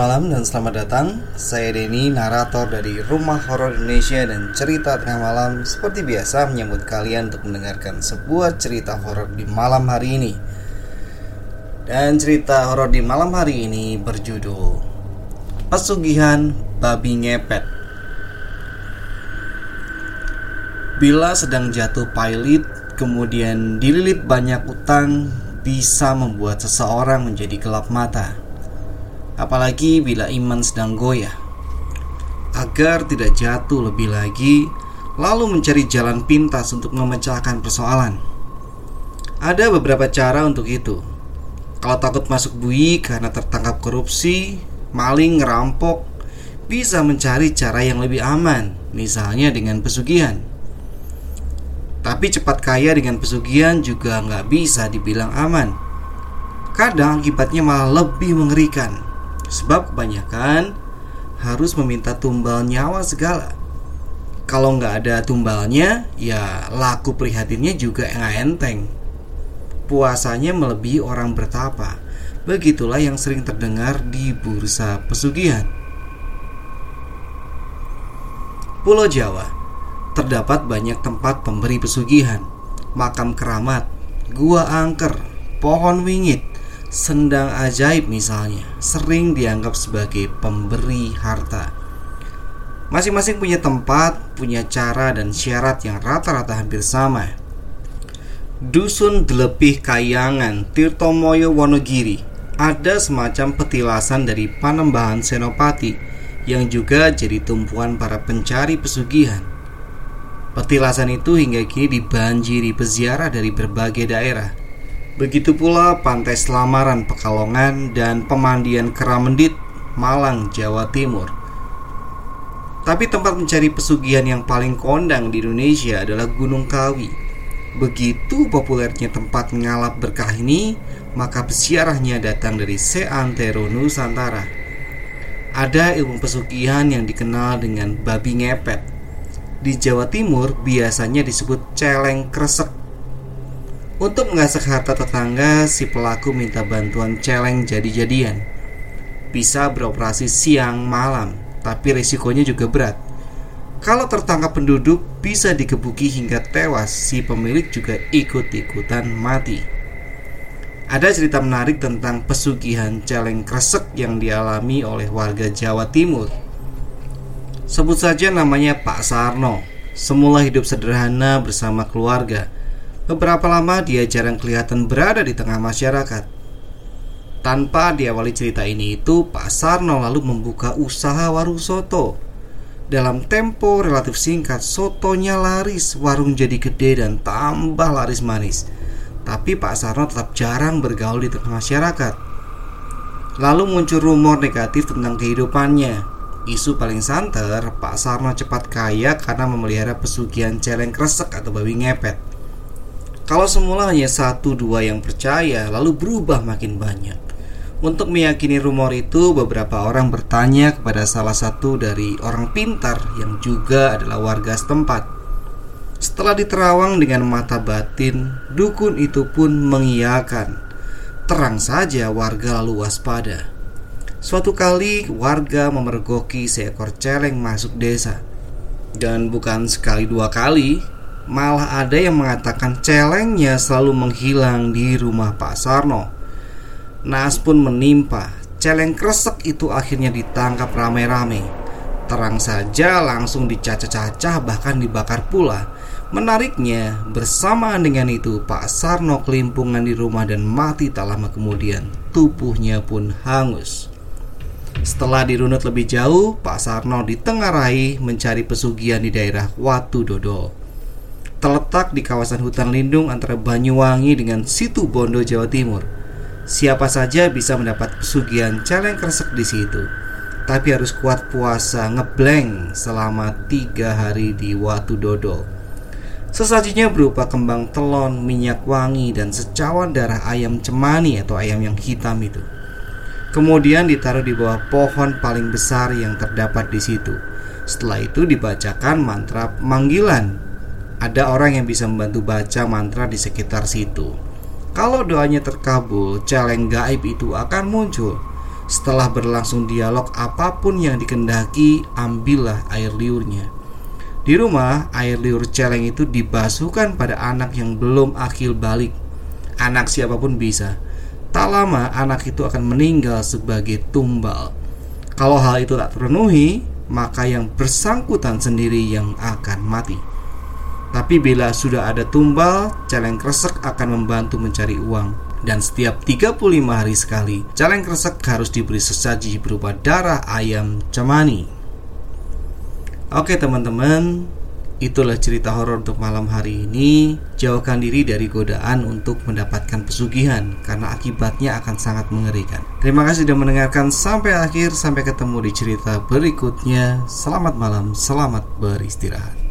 Malam dan selamat datang. Saya Denny, narator dari Rumah Horor Indonesia dan cerita tengah malam seperti biasa menyambut kalian untuk mendengarkan sebuah cerita horor di malam hari ini. Dan cerita horor di malam hari ini berjudul Pesugihan Babi Ngepet. Bila sedang jatuh pailit, kemudian dililit banyak utang, bisa membuat seseorang menjadi gelap mata apalagi bila iman sedang goyah. Agar tidak jatuh lebih lagi, lalu mencari jalan pintas untuk memecahkan persoalan. Ada beberapa cara untuk itu. Kalau takut masuk bui karena tertangkap korupsi, maling, ngerampok, bisa mencari cara yang lebih aman, misalnya dengan pesugihan. Tapi cepat kaya dengan pesugihan juga nggak bisa dibilang aman. Kadang akibatnya malah lebih mengerikan. Sebab kebanyakan harus meminta tumbal nyawa segala. Kalau nggak ada tumbalnya, ya laku prihatinnya juga nggak enteng. Puasanya melebihi orang bertapa. Begitulah yang sering terdengar di bursa pesugihan. Pulau Jawa terdapat banyak tempat pemberi pesugihan, makam keramat, gua angker, pohon wingit, sendang ajaib misalnya sering dianggap sebagai pemberi harta. Masing-masing punya tempat, punya cara dan syarat yang rata-rata hampir sama. Dusun Delepih Kayangan, Tirtomoyo Wonogiri ada semacam petilasan dari Panembahan Senopati yang juga jadi tumpuan para pencari pesugihan. Petilasan itu hingga kini dibanjiri peziarah dari berbagai daerah Begitu pula Pantai Selamaran Pekalongan dan Pemandian Keramendit, Malang, Jawa Timur. Tapi tempat mencari pesugihan yang paling kondang di Indonesia adalah Gunung Kawi. Begitu populernya tempat ngalap berkah ini, maka pesiarahnya datang dari seantero Nusantara. Ada ilmu pesugihan yang dikenal dengan babi ngepet. Di Jawa Timur biasanya disebut celeng kresek untuk mengasah harta tetangga, si pelaku minta bantuan celeng jadi-jadian. Bisa beroperasi siang malam, tapi risikonya juga berat. Kalau tertangkap penduduk, bisa dikebuki hingga tewas. Si pemilik juga ikut-ikutan mati. Ada cerita menarik tentang pesugihan celeng kresek yang dialami oleh warga Jawa Timur. Sebut saja namanya Pak Sarno. Semula hidup sederhana bersama keluarga Beberapa lama dia jarang kelihatan berada di tengah masyarakat. Tanpa diawali cerita ini itu, Pak Sarno lalu membuka usaha warung soto. Dalam tempo relatif singkat, sotonya laris, warung jadi gede dan tambah laris manis. Tapi Pak Sarno tetap jarang bergaul di tengah masyarakat. Lalu muncul rumor negatif tentang kehidupannya. Isu paling santer, Pak Sarno cepat kaya karena memelihara pesugihan celeng kresek atau babi ngepet. Kalau semula hanya satu dua yang percaya, lalu berubah makin banyak. Untuk meyakini rumor itu, beberapa orang bertanya kepada salah satu dari orang pintar yang juga adalah warga setempat. Setelah diterawang dengan mata batin, dukun itu pun mengiyakan. Terang saja warga lalu waspada. Suatu kali warga memergoki seekor celeng masuk desa. Dan bukan sekali dua kali, Malah ada yang mengatakan celengnya selalu menghilang di rumah Pak Sarno. Nas pun menimpa. Celeng kresek itu akhirnya ditangkap rame-rame. terang saja langsung dicacah-cacah bahkan dibakar pula. Menariknya, bersamaan dengan itu Pak Sarno kelimpungan di rumah dan mati tak lama kemudian. Tubuhnya pun hangus. Setelah dirunut lebih jauh, Pak Sarno ditengarai mencari pesugihan di daerah Watu Dodo. Terletak di kawasan hutan lindung antara Banyuwangi dengan Situ Bondo, Jawa Timur. Siapa saja bisa mendapat pesugihan celeng kresek di situ. Tapi harus kuat puasa ngebleng selama tiga hari di Watu Dodo. Sesajinya berupa kembang telon, minyak wangi, dan secawan darah ayam cemani atau ayam yang hitam itu. Kemudian ditaruh di bawah pohon paling besar yang terdapat di situ. Setelah itu dibacakan mantra manggilan. Ada orang yang bisa membantu baca mantra di sekitar situ. Kalau doanya terkabul, celeng gaib itu akan muncul. Setelah berlangsung dialog apa pun yang dikendaki, ambillah air liurnya. Di rumah, air liur celeng itu dibasuhkan pada anak yang belum akil balik. Anak siapa pun bisa tak lama anak itu akan meninggal sebagai tumbal. Kalau hal itu tak terpenuhi, maka yang bersangkutan sendiri yang akan mati. Tapi bila sudah ada tumbal, celeng kresek akan membantu mencari uang. Dan setiap 35 hari sekali, celeng kresek harus diberi sesaji berupa darah ayam cemani. Oke teman-teman, Itulah cerita horor untuk malam hari ini. Jauhkan diri dari godaan untuk mendapatkan pesugihan karena akibatnya akan sangat mengerikan. Terima kasih sudah mendengarkan sampai akhir. Sampai ketemu di cerita berikutnya. Selamat malam, selamat beristirahat.